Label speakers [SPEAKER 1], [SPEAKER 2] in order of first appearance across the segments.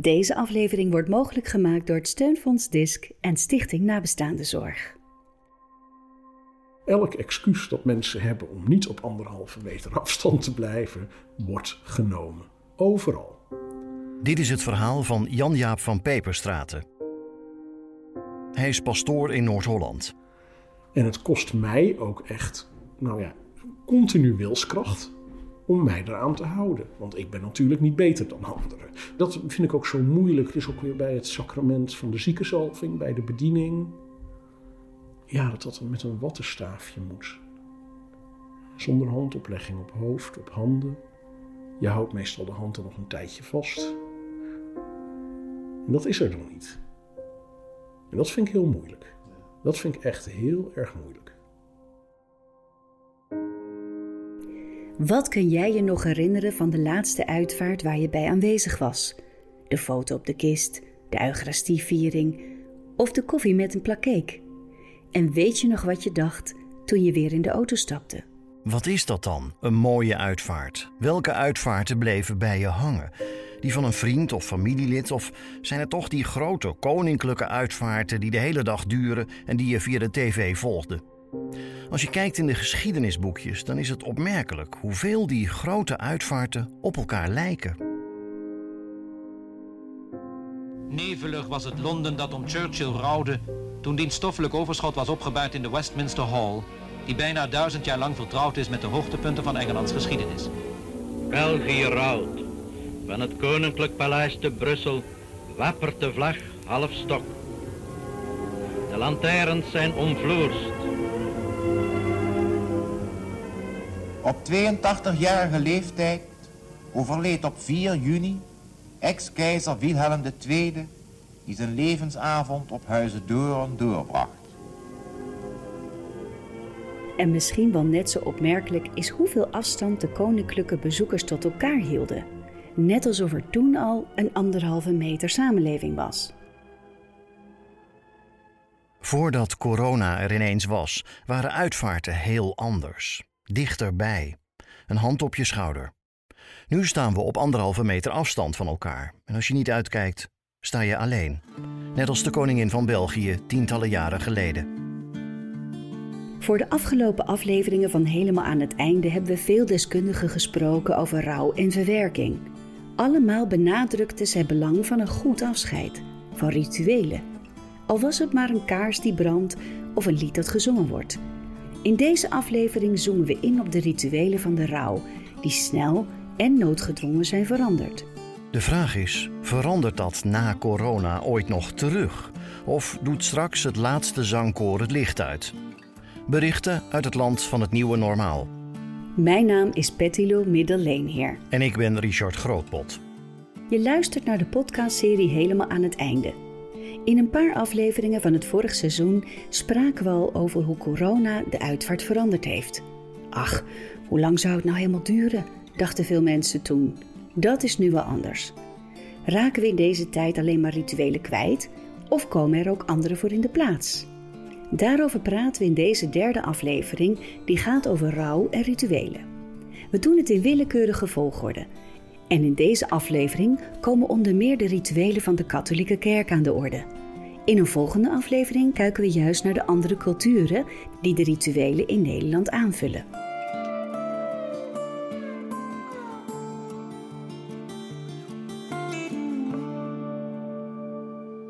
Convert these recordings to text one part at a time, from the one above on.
[SPEAKER 1] Deze aflevering wordt mogelijk gemaakt door het Steunfonds DISC en Stichting Nabestaande Zorg.
[SPEAKER 2] Elk excuus dat mensen hebben om niet op anderhalve meter afstand te blijven, wordt genomen. Overal.
[SPEAKER 3] Dit is het verhaal van Jan-Jaap van Peperstraten. Hij is pastoor in Noord-Holland.
[SPEAKER 2] En het kost mij ook echt, nou ja, continu wilskracht om mij eraan te houden. Want ik ben natuurlijk niet beter dan anderen. Dat vind ik ook zo moeilijk. Dus ook weer bij het sacrament van de ziekenzalving, bij de bediening. Ja, dat dat met een wattenstaafje moet. Zonder handoplegging op hoofd, op handen. Je houdt meestal de handen nog een tijdje vast. En dat is er dan niet. En dat vind ik heel moeilijk. Dat vind ik echt heel erg moeilijk.
[SPEAKER 1] Wat kun jij je nog herinneren van de laatste uitvaart waar je bij aanwezig was? De foto op de kist, de Eucharistieviering of de koffie met een plakkeek? En weet je nog wat je dacht toen je weer in de auto stapte?
[SPEAKER 3] Wat is dat dan, een mooie uitvaart? Welke uitvaarten bleven bij je hangen? Die van een vriend of familielid? Of zijn het toch die grote koninklijke uitvaarten die de hele dag duren en die je via de tv volgde? Als je kijkt in de geschiedenisboekjes, dan is het opmerkelijk hoeveel die grote uitvaarten op elkaar lijken.
[SPEAKER 4] Nevelig was het Londen dat om Churchill rouwde toen die stoffelijk overschot was opgebaard in de Westminster Hall, die bijna duizend jaar lang vertrouwd is met de hoogtepunten van Engelands geschiedenis.
[SPEAKER 5] België rouwt. Van het Koninklijk Paleis te Brussel wappert de vlag half stok. De lantaarns zijn omvloerst.
[SPEAKER 6] Op 82-jarige leeftijd overleed op 4 juni ex-keizer Wilhelm II, die zijn levensavond op Huizen Doorn doorbracht.
[SPEAKER 1] En misschien wel net zo opmerkelijk is hoeveel afstand de koninklijke bezoekers tot elkaar hielden. Net alsof er toen al een anderhalve meter samenleving was.
[SPEAKER 3] Voordat corona er ineens was, waren uitvaarten heel anders. Dichterbij. Een hand op je schouder. Nu staan we op anderhalve meter afstand van elkaar. En als je niet uitkijkt, sta je alleen. Net als de koningin van België tientallen jaren geleden.
[SPEAKER 1] Voor de afgelopen afleveringen van Helemaal aan het einde hebben we veel deskundigen gesproken over rouw en verwerking. Allemaal benadrukten zij belang van een goed afscheid, van rituelen. Al was het maar een kaars die brandt of een lied dat gezongen wordt. In deze aflevering zoomen we in op de rituelen van de rouw, die snel en noodgedwongen zijn veranderd.
[SPEAKER 3] De vraag is: verandert dat na corona ooit nog terug? Of doet straks het laatste zangkoor het licht uit? Berichten uit het land van het nieuwe normaal.
[SPEAKER 1] Mijn naam is Pettilo Middelleenheer.
[SPEAKER 3] En ik ben Richard Grootpot.
[SPEAKER 1] Je luistert naar de podcastserie Helemaal aan het einde. In een paar afleveringen van het vorig seizoen spraken we al over hoe corona de uitvaart veranderd heeft. Ach, hoe lang zou het nou helemaal duren? dachten veel mensen toen. Dat is nu wel anders. Raken we in deze tijd alleen maar rituelen kwijt of komen er ook andere voor in de plaats? Daarover praten we in deze derde aflevering, die gaat over rouw en rituelen. We doen het in willekeurige volgorde. En in deze aflevering komen onder meer de rituelen van de katholieke kerk aan de orde. In een volgende aflevering kijken we juist naar de andere culturen die de rituelen in Nederland aanvullen.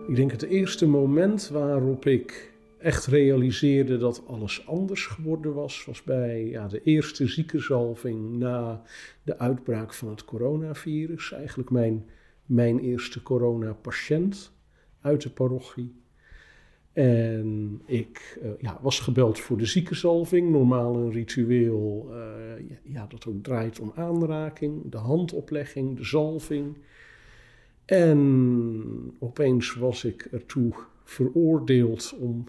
[SPEAKER 2] Ik denk het eerste moment waarop ik echt realiseerde dat alles anders geworden was, was bij ja, de eerste ziekenzalving na de uitbraak van het coronavirus. Eigenlijk mijn, mijn eerste coronapatiënt uit de parochie. En ik uh, ja, was gebeld voor de ziekenzalving. Normaal een ritueel uh, ja, dat ook draait om aanraking, de handoplegging, de zalving. En opeens was ik ertoe veroordeeld om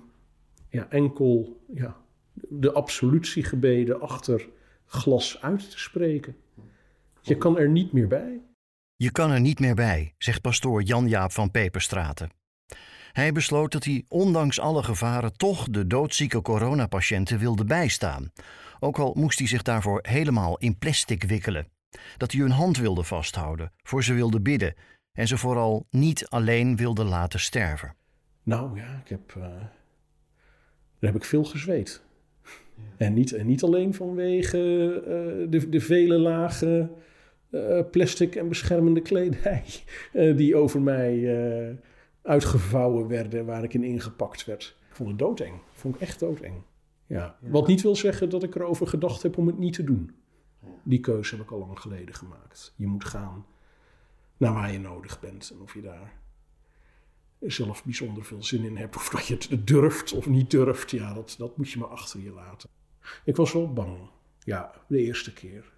[SPEAKER 2] ja, enkel ja, de absolutiegebeden achter glas uit te spreken. Je kan er niet meer bij.
[SPEAKER 3] Je kan er niet meer bij, zegt pastoor Jan-Jaap van Peperstraten. Hij besloot dat hij ondanks alle gevaren toch de doodzieke coronapatiënten wilde bijstaan. Ook al moest hij zich daarvoor helemaal in plastic wikkelen. Dat hij hun hand wilde vasthouden, voor ze wilde bidden en ze vooral niet alleen wilde laten sterven.
[SPEAKER 2] Nou ja, ik heb, uh, daar heb ik veel gezweet. En, niet, en niet alleen vanwege uh, de, de vele lagen uh, plastic en beschermende kledij die over mij uitgevouwen werden, waar ik in ingepakt werd. Ik vond het doodeng. Vond ik echt doodeng. Ja. Wat niet wil zeggen dat ik erover gedacht heb om het niet te doen. Die keuze heb ik al lang geleden gemaakt. Je moet gaan naar waar je nodig bent. En of je daar zelf bijzonder veel zin in hebt. Of dat je het durft of niet durft. Ja, dat, dat moet je maar achter je laten. Ik was wel bang. Ja, de eerste keer.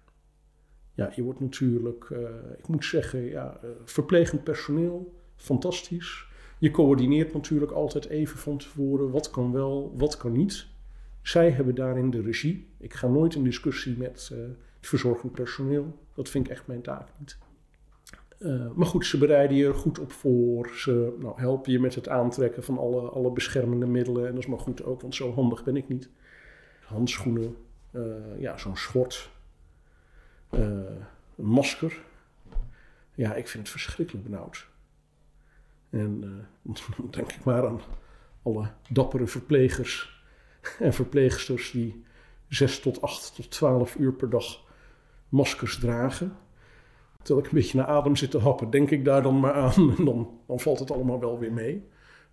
[SPEAKER 2] Ja, je wordt natuurlijk, uh, ik moet zeggen, ja, uh, verplegend personeel, fantastisch. Je coördineert natuurlijk altijd even van tevoren wat kan wel, wat kan niet. Zij hebben daarin de regie. Ik ga nooit in discussie met uh, het verzorgend personeel. Dat vind ik echt mijn taak niet. Uh, maar goed, ze bereiden je er goed op voor. Ze nou, helpen je met het aantrekken van alle, alle beschermende middelen. En dat is maar goed ook, want zo handig ben ik niet. Handschoenen, uh, ja, zo'n schort, een masker. Ja, ik vind het verschrikkelijk benauwd. En dan denk ik maar aan alle dappere verplegers en verpleegsters die 6 tot 8 tot 12 uur per dag maskers dragen. Terwijl ik een beetje naar adem zit te happen, denk ik daar dan maar aan en dan, valt het allemaal wel weer mee.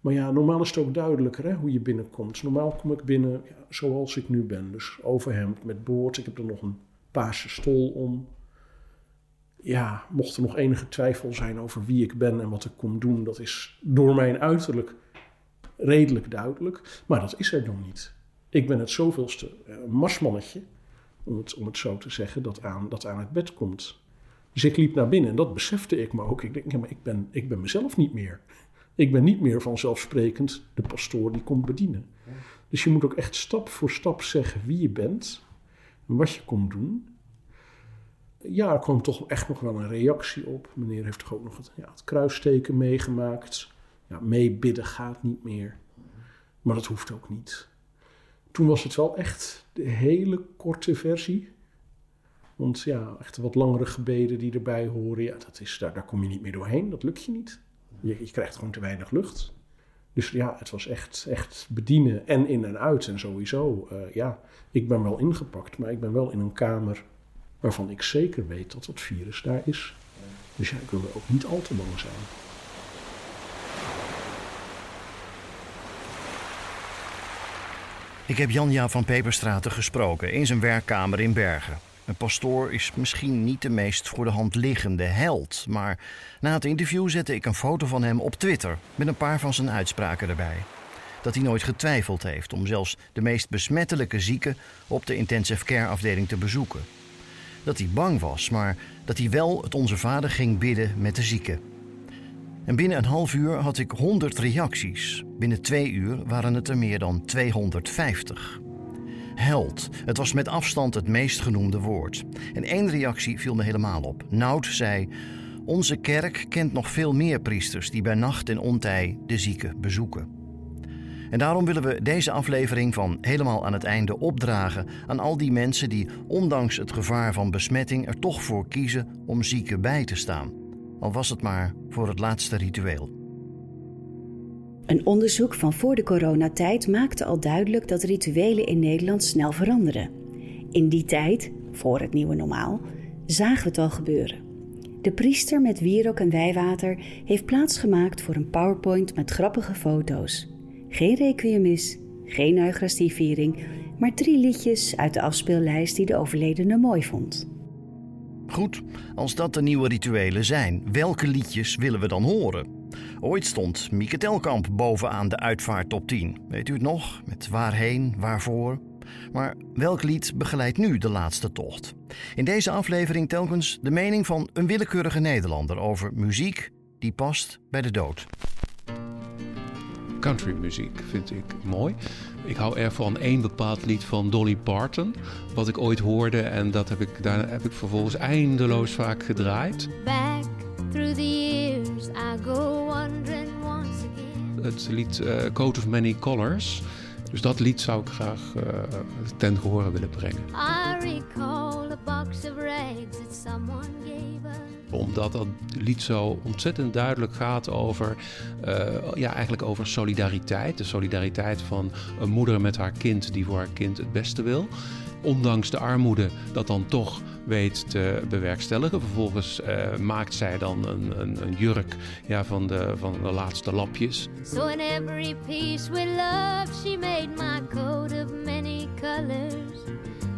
[SPEAKER 2] Maar ja, normaal is het ook duidelijker hè, hoe je binnenkomt. Normaal kom ik binnen zoals ik nu ben. Dus overhemd met boord. Ik heb er nog een paarse stol om. Ja, mocht er nog enige twijfel zijn over wie ik ben en wat ik kom doen, dat is door mijn uiterlijk redelijk duidelijk. Maar dat is er nog niet. Ik ben het zoveelste uh, marsmannetje, om het, om het zo te zeggen, dat aan, dat aan het bed komt. Dus ik liep naar binnen en dat besefte ik me ook. Ik denk, ja, maar ik ben, ik ben mezelf niet meer. Ik ben niet meer vanzelfsprekend de pastoor die komt bedienen. Dus je moet ook echt stap voor stap zeggen wie je bent en wat je komt doen. Ja, er kwam toch echt nog wel een reactie op. Meneer heeft toch ook nog het, ja, het kruisteken meegemaakt. Ja, meebidden gaat niet meer. Maar dat hoeft ook niet. Toen was het wel echt de hele korte versie. Want ja, echt wat langere gebeden die erbij horen, ja, dat is, daar, daar kom je niet meer doorheen. Dat lukt je niet. Je, je krijgt gewoon te weinig lucht. Dus ja, het was echt, echt bedienen en in en uit en sowieso. Uh, ja, ik ben wel ingepakt, maar ik ben wel in een kamer waarvan ik zeker weet dat het virus daar is. Dus ja, ik wil er ook niet al te bang zijn.
[SPEAKER 3] Ik heb Janja van Peperstraten gesproken in zijn werkkamer in Bergen. Een pastoor is misschien niet de meest voor de hand liggende held, maar na het interview zette ik een foto van hem op Twitter met een paar van zijn uitspraken erbij. Dat hij nooit getwijfeld heeft om zelfs de meest besmettelijke zieken op de intensive care afdeling te bezoeken. Dat hij bang was, maar dat hij wel het Onze Vader ging bidden met de zieken. En binnen een half uur had ik 100 reacties. Binnen twee uur waren het er meer dan 250. Held, het was met afstand het meest genoemde woord. En één reactie viel me helemaal op. Nout zei: Onze kerk kent nog veel meer priesters die bij nacht en ontij de zieken bezoeken. En daarom willen we deze aflevering van helemaal aan het einde opdragen aan al die mensen die, ondanks het gevaar van besmetting, er toch voor kiezen om zieken bij te staan al was het maar voor het laatste ritueel.
[SPEAKER 1] Een onderzoek van voor de coronatijd maakte al duidelijk dat rituelen in Nederland snel veranderen. In die tijd, voor het nieuwe normaal, zagen we het al gebeuren. De priester met wierook en wijwater heeft plaatsgemaakt voor een PowerPoint met grappige foto's. Geen requiemis, geen Eucharistieviering, maar drie liedjes uit de afspeellijst die de overledene mooi vond.
[SPEAKER 3] Goed, als dat de nieuwe rituelen zijn, welke liedjes willen we dan horen? Ooit stond Mieke Telkamp bovenaan de uitvaart top 10. Weet u het nog? Met waarheen, waarvoor? Maar welk lied begeleidt nu de laatste tocht? In deze aflevering telkens de mening van een willekeurige Nederlander over muziek die past bij de dood.
[SPEAKER 7] Countrymuziek vind ik mooi. Ik hou erg van één bepaald lied van Dolly Parton, wat ik ooit hoorde en dat heb ik, daar heb ik vervolgens eindeloos vaak gedraaid. Back through the years Het lied uh, Coat of Many Colors. Dus dat lied zou ik graag uh, ten gehore willen brengen. I recall a box of rags that someone gave us. Omdat dat lied zo ontzettend duidelijk gaat over, uh, ja, eigenlijk over solidariteit. De solidariteit van een moeder met haar kind die voor haar kind het beste wil. Ondanks de armoede dat dan toch weet te bewerkstelligen. Vervolgens uh, maakt zij dan een, een, een, jurk ja, van, de, van de laatste lapjes.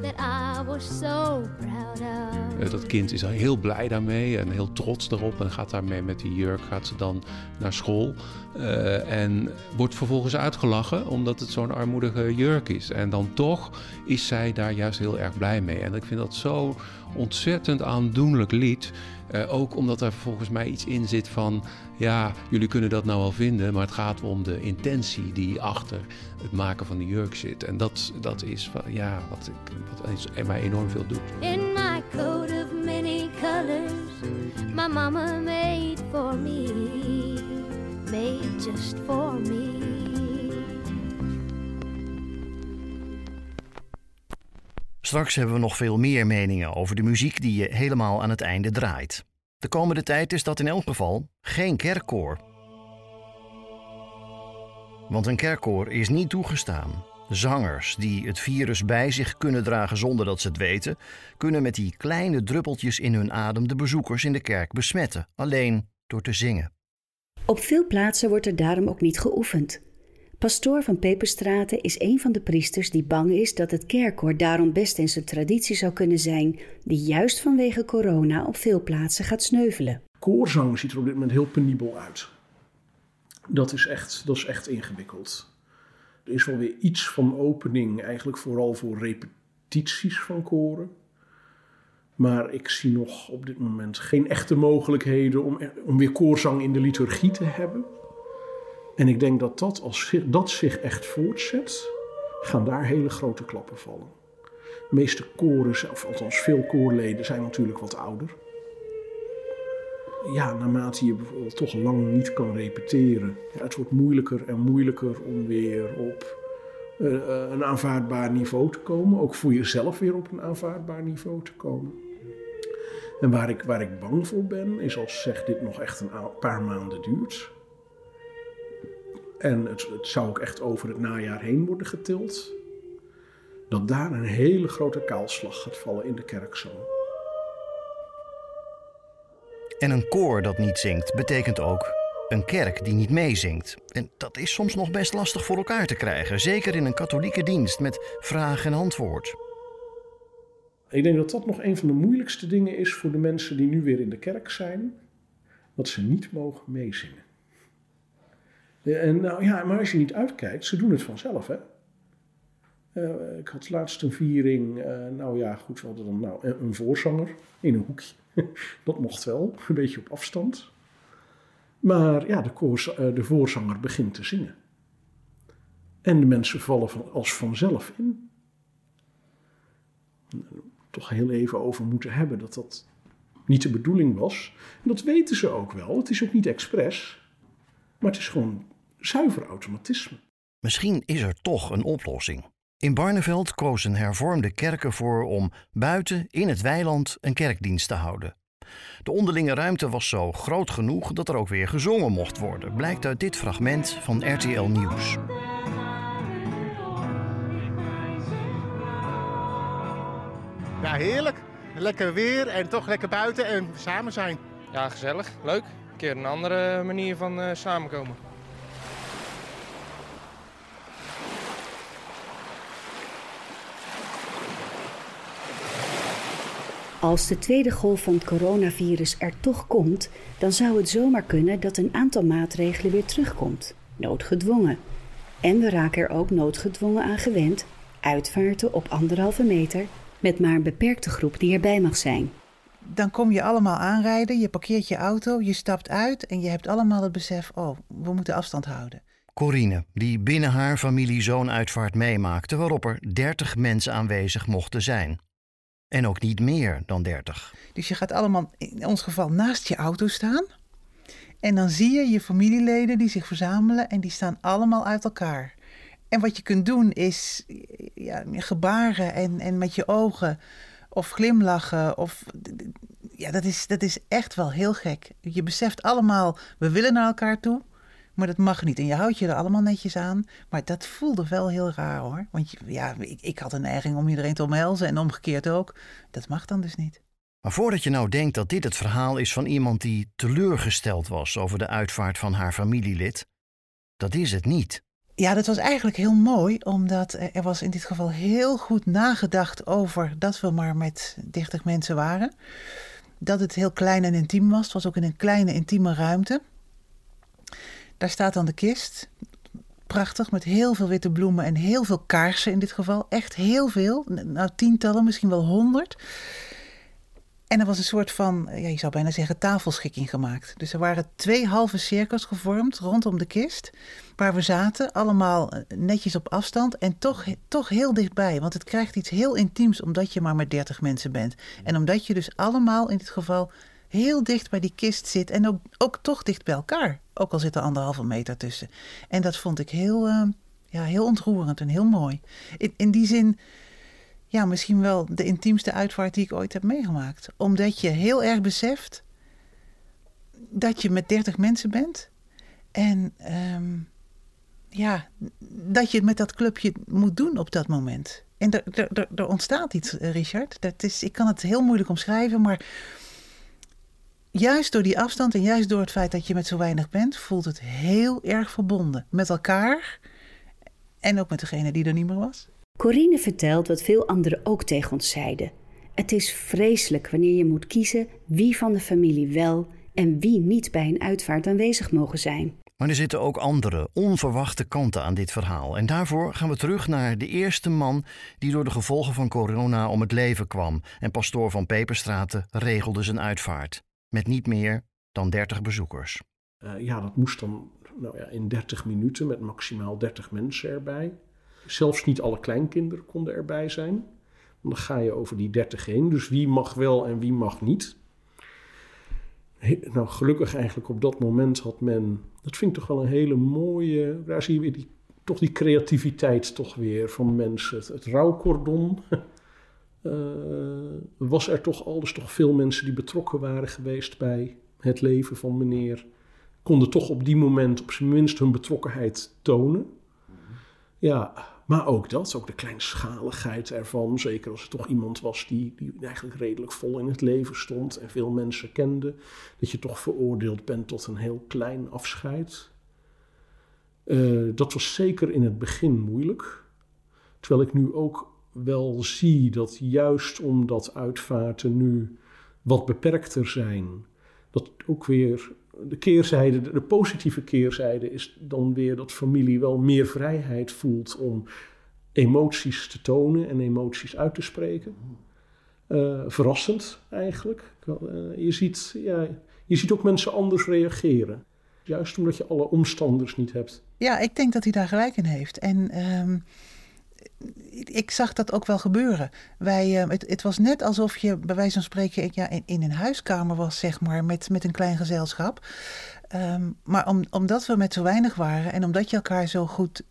[SPEAKER 7] That I was so proud of. Dat kind is heel blij daarmee en heel trots daarop en gaat daarmee met die jurk gaat ze dan naar school. Uh, en wordt vervolgens uitgelachen omdat het zo'n armoedige jurk is. En dan toch is zij daar juist heel erg blij mee. En ik vind dat zo ontzettend aandoenlijk lied. Uh, ook omdat er volgens mij iets in zit van, ja, jullie kunnen dat nou wel vinden, maar het gaat om de intentie die achter het maken van de jurk zit. En dat, dat is ja, wat, ik, wat mij enorm veel doet. In my coat of many colors, my mama made for me, made just for me.
[SPEAKER 3] Straks hebben we nog veel meer meningen over de muziek die je helemaal aan het einde draait. De komende tijd is dat in elk geval geen kerkkoor. Want een kerkkoor is niet toegestaan. Zangers die het virus bij zich kunnen dragen zonder dat ze het weten, kunnen met die kleine druppeltjes in hun adem de bezoekers in de kerk besmetten, alleen door te zingen.
[SPEAKER 1] Op veel plaatsen wordt er daarom ook niet geoefend. Pastoor van Peperstraten is een van de priesters die bang is dat het kerkkoor daarom best in zijn traditie zou kunnen zijn, die juist vanwege corona op veel plaatsen gaat sneuvelen.
[SPEAKER 2] Koorzang ziet er op dit moment heel penibel uit. Dat is echt, dat is echt ingewikkeld. Er is wel weer iets van opening, eigenlijk vooral voor repetities van koren. Maar ik zie nog op dit moment geen echte mogelijkheden om, om weer koorzang in de liturgie te hebben. En ik denk dat dat, als dat zich echt voortzet, gaan daar hele grote klappen vallen. De meeste koren, of althans veel koorleden, zijn natuurlijk wat ouder. Ja, naarmate je bijvoorbeeld toch lang niet kan repeteren, het wordt moeilijker en moeilijker om weer op uh, een aanvaardbaar niveau te komen. Ook voor jezelf weer op een aanvaardbaar niveau te komen. En waar ik, waar ik bang voor ben, is als zeg dit nog echt een paar maanden duurt en het, het zou ook echt over het najaar heen worden getild, dat daar een hele grote kaalslag gaat vallen in de kerkzoon.
[SPEAKER 3] En een koor dat niet zingt betekent ook een kerk die niet meezingt. En dat is soms nog best lastig voor elkaar te krijgen, zeker in een katholieke dienst met vraag en antwoord.
[SPEAKER 2] Ik denk dat dat nog een van de moeilijkste dingen is voor de mensen die nu weer in de kerk zijn, dat ze niet mogen meezingen. En nou ja, maar als je niet uitkijkt, ze doen het vanzelf, hè. Uh, ik had laatst een viering, uh, nou ja, goed, we hadden dan nou, een voorzanger in een hoekje. dat mocht wel, een beetje op afstand. Maar ja, de, koor, de voorzanger begint te zingen. En de mensen vallen als vanzelf in. Toch heel even over moeten hebben dat dat niet de bedoeling was. En dat weten ze ook wel. Het is ook niet expres. Maar het is gewoon zuiver automatisme.
[SPEAKER 3] Misschien is er toch een oplossing. In Barneveld kozen hervormde kerken voor om buiten in het weiland een kerkdienst te houden. De onderlinge ruimte was zo groot genoeg dat er ook weer gezongen mocht worden, blijkt uit dit fragment van RTL Nieuws.
[SPEAKER 8] Ja, heerlijk. Lekker weer en toch lekker buiten en samen zijn.
[SPEAKER 9] Ja, gezellig. Leuk. Een keer een andere manier van uh, samenkomen.
[SPEAKER 1] Als de tweede golf van het coronavirus er toch komt, dan zou het zomaar kunnen dat een aantal maatregelen weer terugkomt, noodgedwongen. En we raken er ook noodgedwongen aan gewend, uitvaarten op anderhalve meter, met maar een beperkte groep die erbij mag zijn.
[SPEAKER 10] Dan kom je allemaal aanrijden, je parkeert je auto, je stapt uit en je hebt allemaal het besef, oh, we moeten afstand houden.
[SPEAKER 3] Corine, die binnen haar familie zo'n uitvaart meemaakte waarop er 30 mensen aanwezig mochten zijn. En ook niet meer dan 30.
[SPEAKER 10] Dus je gaat allemaal, in ons geval, naast je auto staan. En dan zie je je familieleden die zich verzamelen en die staan allemaal uit elkaar. En wat je kunt doen is ja, gebaren en, en met je ogen of glimlachen. Of, ja, dat is, dat is echt wel heel gek. Je beseft allemaal, we willen naar elkaar toe. Maar dat mag niet. En je houdt je er allemaal netjes aan. Maar dat voelde wel heel raar hoor. Want ja, ik, ik had een neiging om iedereen te omhelzen en omgekeerd ook. Dat mag dan dus niet.
[SPEAKER 3] Maar voordat je nou denkt dat dit het verhaal is van iemand die teleurgesteld was over de uitvaart van haar familielid, dat is het niet.
[SPEAKER 10] Ja, dat was eigenlijk heel mooi, omdat er was in dit geval heel goed nagedacht over dat we maar met 30 mensen waren. Dat het heel klein en intiem was. Het was ook in een kleine intieme ruimte. Daar staat dan de kist. Prachtig, met heel veel witte bloemen en heel veel kaarsen in dit geval. Echt heel veel. Nou, tientallen, misschien wel honderd. En er was een soort van, ja, je zou bijna zeggen, tafelschikking gemaakt. Dus er waren twee halve cirkels gevormd rondom de kist. Waar we zaten, allemaal eh, netjes op afstand en toch, toch heel dichtbij. Want het krijgt iets heel intiems omdat je maar met 30 mensen bent. En omdat je dus allemaal in dit geval heel dicht bij die kist zit. En ook, ook toch dicht bij elkaar. Ook al zit er anderhalve meter tussen. En dat vond ik heel, uh, ja, heel ontroerend en heel mooi. In, in die zin ja, misschien wel de intiemste uitvaart die ik ooit heb meegemaakt. Omdat je heel erg beseft dat je met 30 mensen bent. En um, ja, dat je met dat clubje moet doen op dat moment. En er, er, er ontstaat iets, eh, Richard. Dat is, ik kan het heel moeilijk omschrijven, maar juist door die afstand en juist door het feit dat je met zo weinig bent, voelt het heel erg verbonden met elkaar en ook met degene die er niet meer was.
[SPEAKER 1] Corine vertelt wat veel anderen ook tegen ons zeiden. Het is vreselijk wanneer je moet kiezen wie van de familie wel en wie niet bij een uitvaart aanwezig mogen zijn.
[SPEAKER 3] Maar er zitten ook andere, onverwachte kanten aan dit verhaal. En daarvoor gaan we terug naar de eerste man die door de gevolgen van corona om het leven kwam. En pastoor van Peperstraten regelde zijn uitvaart. Met niet meer dan 30 bezoekers.
[SPEAKER 2] Uh, ja, dat moest dan nou ja, in 30 minuten met maximaal 30 mensen erbij. Zelfs niet alle kleinkinderen konden erbij zijn. Dan ga je over die 30 heen. Dus wie mag wel en wie mag niet. nou, gelukkig eigenlijk op dat moment had men. Dat vind ik toch wel een hele mooie. Daar zie je weer die, toch die creativiteit toch weer van mensen. Het, het. uh, was er toch alles toch veel mensen die betrokken waren geweest bij het leven van meneer. Konden toch op die moment op zijn minst hun betrokkenheid tonen. Ja, maar ook dat, ook de kleinschaligheid ervan. Zeker als het toch iemand was die, die eigenlijk redelijk vol in het leven stond en veel mensen kende. Dat je toch veroordeeld bent tot een heel klein afscheid. Uh, dat was zeker in het begin moeilijk. Terwijl ik nu ook wel zie dat juist omdat uitvaarten nu wat beperkter zijn, dat ook weer de keerzijde, de, positieve keerzijde is dan weer dat familie wel meer vrijheid voelt om emoties te tonen en emoties uit te spreken. Uh, verrassend eigenlijk. Uh, je, ziet, ja, je ziet ook mensen anders reageren. Juist omdat je alle omstanders niet hebt.
[SPEAKER 10] Ja, ik denk dat hij daar gelijk in heeft. En um, ik zag dat ook wel gebeuren. Wij, uh, het, het, was net alsof je bij wijze van spreken ja, in, in een huiskamer was, zeg maar, met, met een klein gezelschap. Um, maar om, omdat we met zo weinig waren en omdat je elkaar zo goed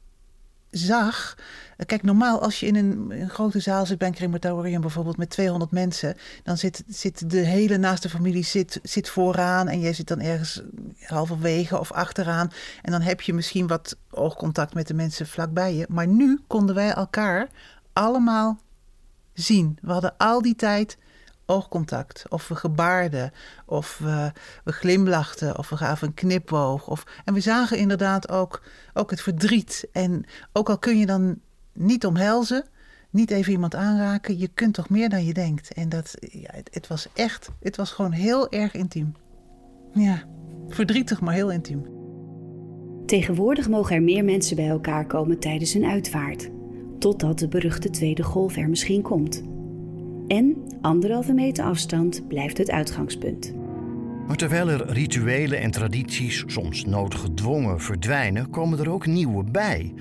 [SPEAKER 10] zag. Kijk, normaal als je in een, grote zaal zit bij een crematorium bijvoorbeeld met 200 mensen, dan zit, zit de hele naaste familie zit, zit vooraan en jij zit dan ergens halverwege of achteraan. En dan heb je misschien wat oogcontact met de mensen vlakbij je. Maar nu konden wij elkaar allemaal zien. We hadden al die tijd oogcontact. Of we gebaarden. Of we, we glimlachten. Of we gaven een knipoog. Of, en we zagen inderdaad ook, ook het verdriet. En ook al kun je dan niet omhelzen. Niet even iemand aanraken. Je kunt toch meer dan je denkt. En dat, ja, het, het was echt. Het was gewoon heel erg intiem. Ja, verdrietig, maar heel intiem.
[SPEAKER 1] Tegenwoordig mogen er meer mensen bij elkaar komen tijdens een uitvaart. Totdat de beruchte tweede golf er misschien komt. En anderhalve meter afstand blijft het uitgangspunt.
[SPEAKER 3] Maar terwijl er rituelen en tradities soms noodgedwongen verdwijnen, komen er ook nieuwe bij.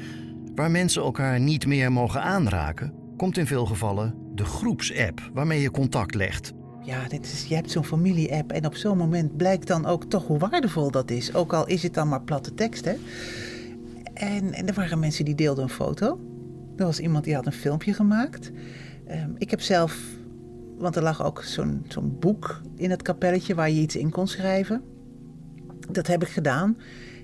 [SPEAKER 3] Waar mensen elkaar niet meer mogen aanraken, komt in veel gevallen de groepsapp waarmee je contact legt.
[SPEAKER 10] Ja, dit is, je hebt zo'n familie-app en op zo'n moment blijkt dan ook toch hoe waardevol dat is. Ook al is het dan maar platte tekst, hè. En, en er waren mensen die deelden een foto. Er was iemand die had een filmpje gemaakt. Um, ik heb zelf Want er lag ook zo'n boek in het kapelletje waar je iets in kon schrijven. Dat heb ik gedaan.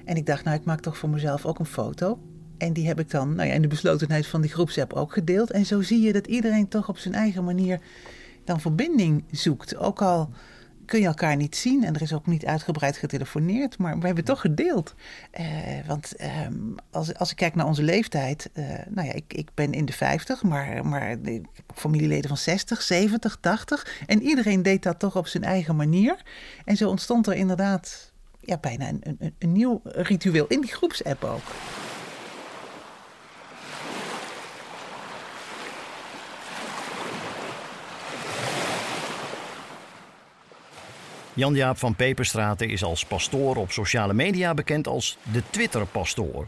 [SPEAKER 10] En ik dacht, nou, ik maak toch voor mezelf ook een foto. En die heb ik dan nou ja, in de beslotenheid van die groepsapp ook gedeeld. En zo zie je dat iedereen toch op zijn eigen manier dan verbinding zoekt. Ook al kun je elkaar niet zien en er is ook niet uitgebreid getelefoneerd, maar we hebben toch gedeeld. Uh, want uh, als, als ik kijk naar onze leeftijd, uh, nou ja, ik, ik ben in de 50, maar, maar familieleden van 60, 70, 80. En iedereen deed dat toch op zijn eigen manier. En zo ontstond er inderdaad ja, bijna een, een, een nieuw ritueel in die groepsapp ook.
[SPEAKER 3] Jan-Jaap van Peperstraten is als pastoor op sociale media bekend als de Twitter-pastoor. Hij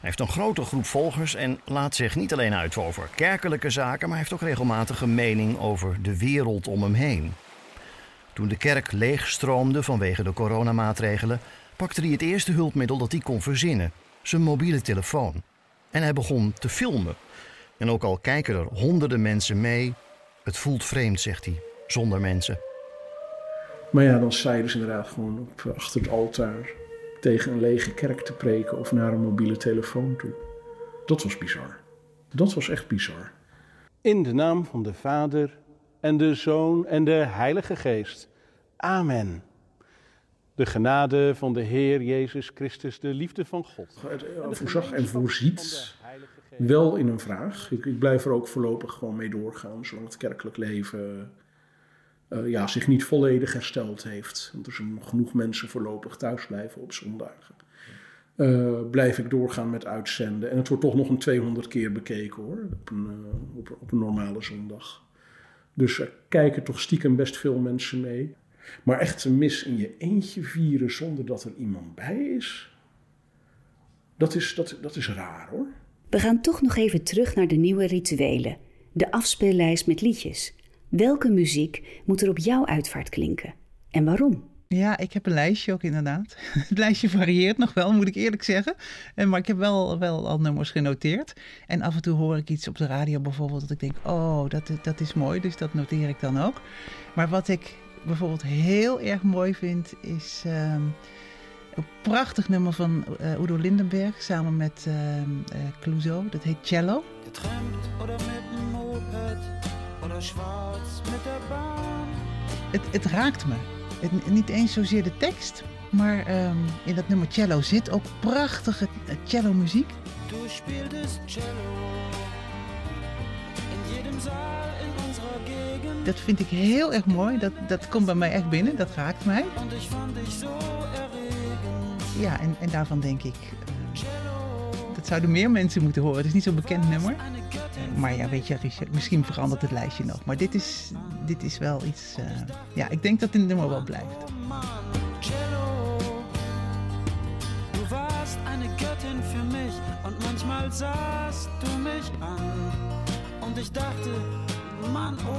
[SPEAKER 3] heeft een grote groep volgers en laat zich niet alleen uit over kerkelijke zaken, maar heeft ook regelmatig een mening over de wereld om hem heen. Toen de kerk leegstroomde vanwege de coronamaatregelen, pakte hij het eerste hulpmiddel dat hij kon verzinnen: zijn mobiele telefoon. En hij begon te filmen. En ook al kijken er honderden mensen mee, het voelt vreemd, zegt hij, zonder mensen.
[SPEAKER 2] Maar ja, dan sta je dus inderdaad gewoon op, achter het altaar tegen een lege kerk te preken of naar een mobiele telefoon toe. Dat was bizar. Dat was echt bizar.
[SPEAKER 11] In de naam van de Vader en de Zoon en de Heilige Geest. Amen. De genade van de Heer Jezus Christus, de liefde van God.
[SPEAKER 2] Het voorzag en voorziet wel in een vraag. Ik, ik blijf er ook voorlopig gewoon mee doorgaan, zolang het kerkelijk leven uh, ja, zich niet volledig hersteld heeft. Want er zijn genoeg mensen voorlopig thuis blijven op zondagen. Uh, blijf ik doorgaan met uitzenden. En het wordt toch nog een 200 keer bekeken hoor, op een, uh, op, op, een normale zondag. Dus er kijken toch stiekem best veel mensen mee. Maar echt een mis in je eentje vieren zonder dat er iemand bij is, dat is, dat, dat is raar hoor.
[SPEAKER 1] We gaan toch nog even terug naar de nieuwe rituelen. De afspeellijst met liedjes. Welke muziek moet er op jouw uitvaart klinken en waarom?
[SPEAKER 10] Ja, ik heb een lijstje ook inderdaad. Het lijstje varieert nog wel, moet ik eerlijk zeggen. Maar ik heb wel, wel al nummers genoteerd. En af en toe hoor ik iets op de radio bijvoorbeeld dat ik denk, oh, dat, dat is mooi, dus dat noteer ik dan ook. Maar wat ik bijvoorbeeld heel erg mooi vind, is um, een prachtig nummer van uh, Udo Lindenberg samen met uh, uh, Clouseau. Dat heet Cello. Getrampt met de baan. Het, het raakt me. Het, niet eens zozeer de tekst, maar um, in dat nummer cello zit ook prachtige cello muziek. Du spieltest cello in jedem zaal in unserer Gegend. Dat vind ik heel erg mooi. Dat, dat komt bij mij echt binnen. Dat raakt mij. Ja, en, en daarvan denk ik... Uh, dat zouden meer mensen moeten horen. Het is niet zo'n bekend nummer. Maar ja, weet je, misschien verandert het lijstje nog. Maar dit is, dit is wel iets... Uh, ja, ik denk dat dit nummer wel blijft. Du warst eine Göttin für mich und manchmal sahst du mich an und ich dachte, Mann, oh.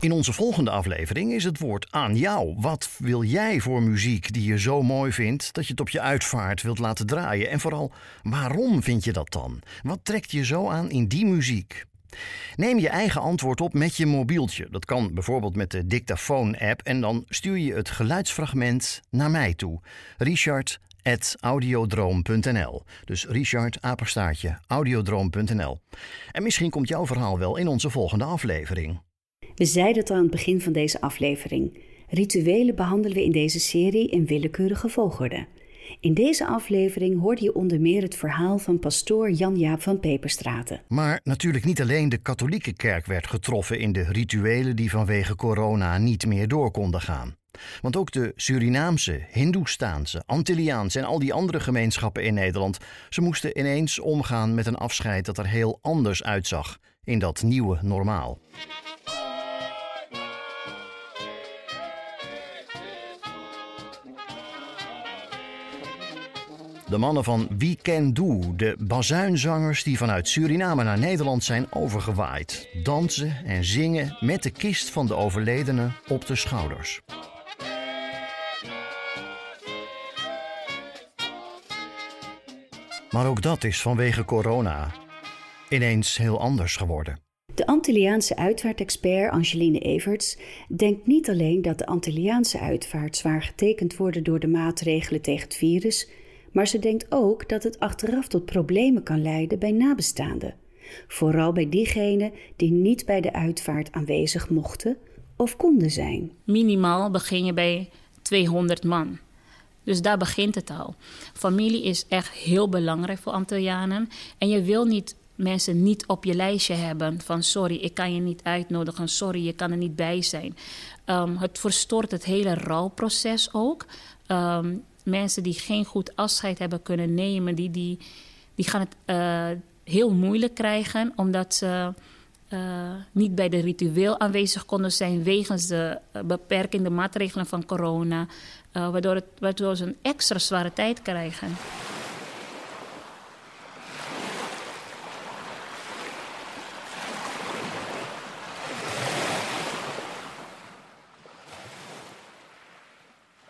[SPEAKER 3] In onze volgende aflevering is het woord aan jou. Wat wil jij voor muziek die je zo mooi vindt dat je het op je uitvaart wilt laten draaien? En vooral, waarom vind je dat dan? Wat trekt je zo aan in die muziek? Neem je eigen antwoord op met je mobieltje. Dat kan bijvoorbeeld met de dictafoon-app en dan stuur je het geluidsfragment naar mij toe. Richard audiodroom.nl. Dus Richard audiodroom.nl. En misschien komt jouw verhaal wel in onze volgende aflevering.
[SPEAKER 1] We zeiden het al aan het begin van deze aflevering. Rituelen behandelen we in deze serie in willekeurige volgorde. In deze aflevering hoorde je onder meer het verhaal van pastoor Jan-Jaap van Peperstraten.
[SPEAKER 3] Maar natuurlijk niet alleen de katholieke kerk werd getroffen in de rituelen die vanwege corona niet meer door konden gaan. Want ook de Surinaamse, Hindoestaanse, Antilliaanse en al die andere gemeenschappen in Nederland, ze moesten ineens omgaan met een afscheid dat er heel anders uitzag in dat nieuwe normaal. De mannen van Weekend Do, de bazuinzangers die vanuit Suriname naar Nederland zijn overgewaaid, dansen en zingen met de kist van de overledene op de schouders. Maar ook dat is vanwege corona ineens heel anders geworden.
[SPEAKER 1] De Antilliaanse uitvaartexpert Angeline Everts denkt niet alleen dat de Antilliaanse uitvaart zwaar getekend wordt door de maatregelen tegen het virus, maar ze denkt ook dat het achteraf tot problemen kan leiden bij nabestaanden. Vooral bij diegenen die niet bij de uitvaart aanwezig mochten of konden zijn.
[SPEAKER 12] Minimaal begin je bij 200 man. Dus daar begint het al. Familie is echt heel belangrijk voor Antillianen. En je wil niet mensen niet op je lijstje hebben van sorry, ik kan je niet uitnodigen, sorry, je kan er niet bij zijn. Um, het verstoort het hele rouwproces ook. Um, mensen die geen goed afscheid hebben kunnen nemen, die, die, die gaan het uh, heel moeilijk krijgen omdat ze uh, niet bij de ritueel aanwezig konden zijn wegens de uh, beperkende maatregelen van corona, waardoor, het, waardoor ze een extra zware tijd krijgen.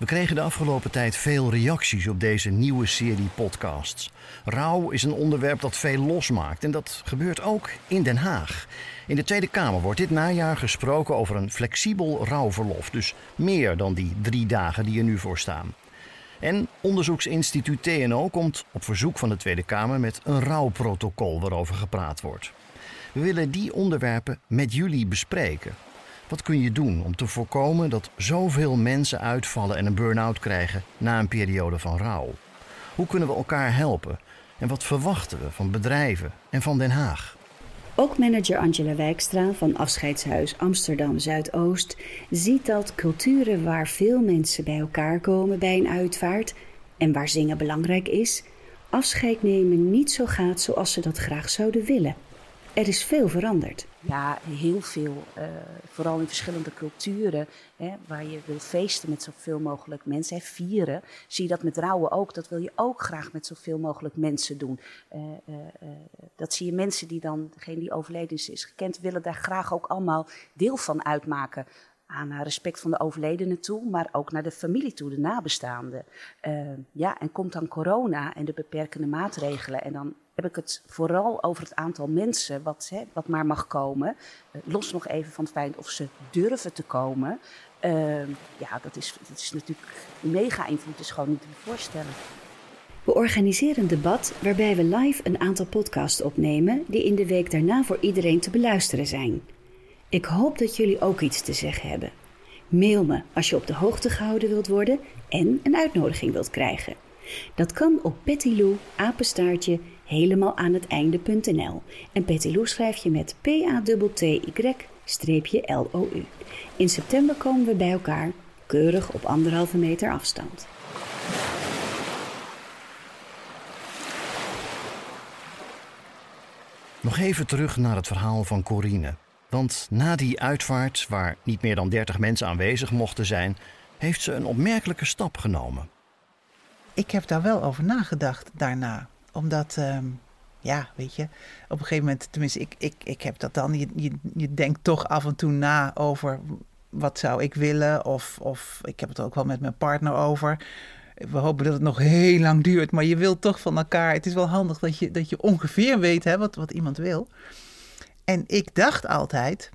[SPEAKER 3] We kregen de afgelopen tijd veel reacties op deze nieuwe serie podcasts. Rouw is een onderwerp dat veel losmaakt en dat gebeurt ook in Den Haag. In de Tweede Kamer wordt dit najaar gesproken over een flexibel rouwverlof, dus meer dan die drie dagen die er nu voor staan. En onderzoeksinstituut TNO komt op verzoek van de Tweede Kamer met een rouwprotocol waarover gepraat wordt. We willen die onderwerpen met jullie bespreken. Wat kun je doen om te voorkomen dat zoveel mensen uitvallen en een burn-out krijgen na een periode van rouw? Hoe kunnen we elkaar helpen? En wat verwachten we van bedrijven en van Den Haag?
[SPEAKER 1] Ook manager Angela Wijkstra van Afscheidshuis Amsterdam Zuidoost ziet dat culturen waar veel mensen bij elkaar komen bij een uitvaart en waar zingen belangrijk is, afscheid nemen niet zo gaat zoals ze dat graag zouden willen. Er is veel veranderd.
[SPEAKER 13] Ja, heel veel. Uh, vooral in verschillende culturen, hè, waar je wil feesten met zoveel mogelijk mensen, vieren. Zie je dat met rouwen ook. Dat wil je ook graag met zoveel mogelijk mensen doen. Uh, uh, dat zie je mensen die dan, degene die overleden is, gekend, willen daar graag ook allemaal deel van uitmaken aan respect van de overledene toe, maar ook naar de familie toe, de nabestaanden. Ja, en komt dan corona en de beperkende maatregelen. En dan heb ik het vooral over het aantal mensen wat, hè, wat maar mag komen. Uh, los nog even van het feit of ze durven te komen. Uh, ja, dat is, dat is natuurlijk mega invloed, is gewoon niet te voorstellen.
[SPEAKER 1] We organiseren een debat waarbij we live een aantal podcasts opnemen die in de week daarna voor iedereen te beluisteren zijn. Ik hoop dat jullie ook iets te zeggen hebben. Mail me als je op de hoogte gehouden wilt worden en een uitnodiging wilt krijgen. Dat kan op Petilou apenstaartje helemaal aan het einde.nl. En Petilou schrijf je met P-A-T-T-Y-L-O-U. In september komen we bij elkaar, keurig op anderhalve meter afstand.
[SPEAKER 3] Nog even terug naar het verhaal van Corine. Want na die uitvaart, waar niet meer dan 30 mensen aanwezig mochten zijn, heeft ze een opmerkelijke stap genomen.
[SPEAKER 10] Ik heb daar wel over nagedacht daarna. Omdat, uh, ja, weet je, op een gegeven moment, tenminste, ik, ik, ik heb dat dan. Je, je, je denkt toch af en toe na over wat zou ik willen. Of, of ik heb het ook wel met mijn partner over. We hopen dat het nog heel lang duurt, maar je wilt toch van elkaar. Het is wel handig dat je, dat je ongeveer weet hè, wat, wat iemand wil. En ik dacht altijd,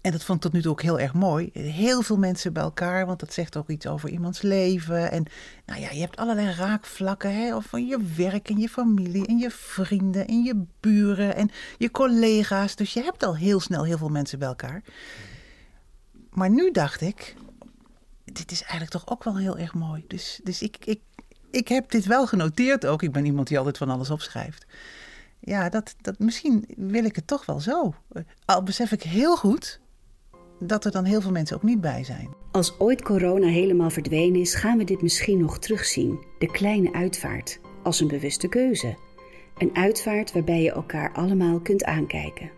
[SPEAKER 10] en dat vond ik tot nu toe ook heel erg mooi, heel veel mensen bij elkaar, want dat zegt ook iets over iemands leven. En nou ja, je hebt allerlei raakvlakken, hè, of van je werk en je familie en je vrienden en je buren en je collega's. Dus je hebt al heel snel heel veel mensen bij elkaar. Maar nu dacht ik, dit is eigenlijk toch ook wel heel erg mooi. Dus, dus ik, ik, ik heb dit wel genoteerd ook. Ik ben iemand die altijd van alles opschrijft ja, dat, dat, misschien wil ik het toch wel zo. Al besef ik heel goed dat er dan heel veel mensen ook niet bij zijn.
[SPEAKER 1] Als ooit corona helemaal verdwenen is, gaan we dit misschien nog terugzien. De kleine uitvaart, als een bewuste keuze. Een uitvaart waarbij je elkaar allemaal kunt aankijken.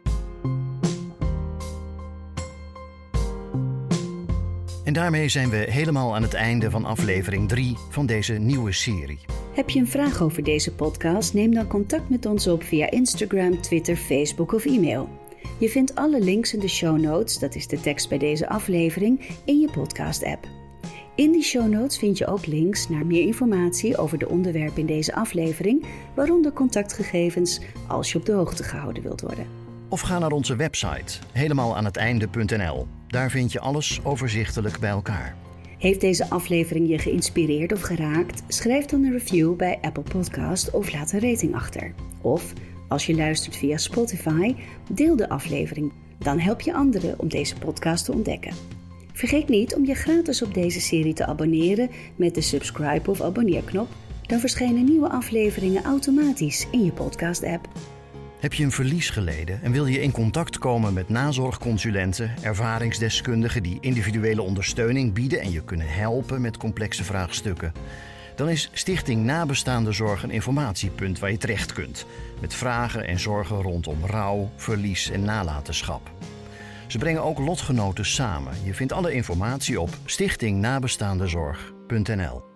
[SPEAKER 3] En daarmee zijn we helemaal aan het einde van aflevering 3 van deze nieuwe serie.
[SPEAKER 1] Heb je een vraag over deze podcast? Neem dan contact met ons op via Instagram, Twitter, Facebook of e-mail. Je vindt alle links in de show notes, dat is de tekst bij deze aflevering, in je podcast-app. In die show notes vind je ook links naar meer informatie over de onderwerpen in deze aflevering, waaronder contactgegevens als je op de hoogte gehouden wilt worden.
[SPEAKER 3] Of ga naar onze website helemaal aan het einde.nl. Daar vind je alles overzichtelijk bij elkaar.
[SPEAKER 1] Heeft deze aflevering je geïnspireerd of geraakt? Schrijf dan een review bij Apple Podcast of laat een rating achter. Of als je luistert via Spotify, deel de aflevering. Dan help je anderen om deze podcast te ontdekken. Vergeet niet om je gratis op deze serie te abonneren met de subscribe of abonneerknop. Dan verschijnen nieuwe afleveringen automatisch in je podcast-app.
[SPEAKER 3] Heb je een verlies geleden en wil je in contact komen met nazorgconsulenten, ervaringsdeskundigen die individuele ondersteuning bieden en je kunnen helpen met complexe vraagstukken? Dan is Stichting Nabestaande Zorg een informatiepunt waar je terecht kunt. Met vragen en zorgen rondom rouw, verlies en nalatenschap. Ze brengen ook lotgenoten samen. Je vindt alle informatie op stichtingnabestaandezorg.nl.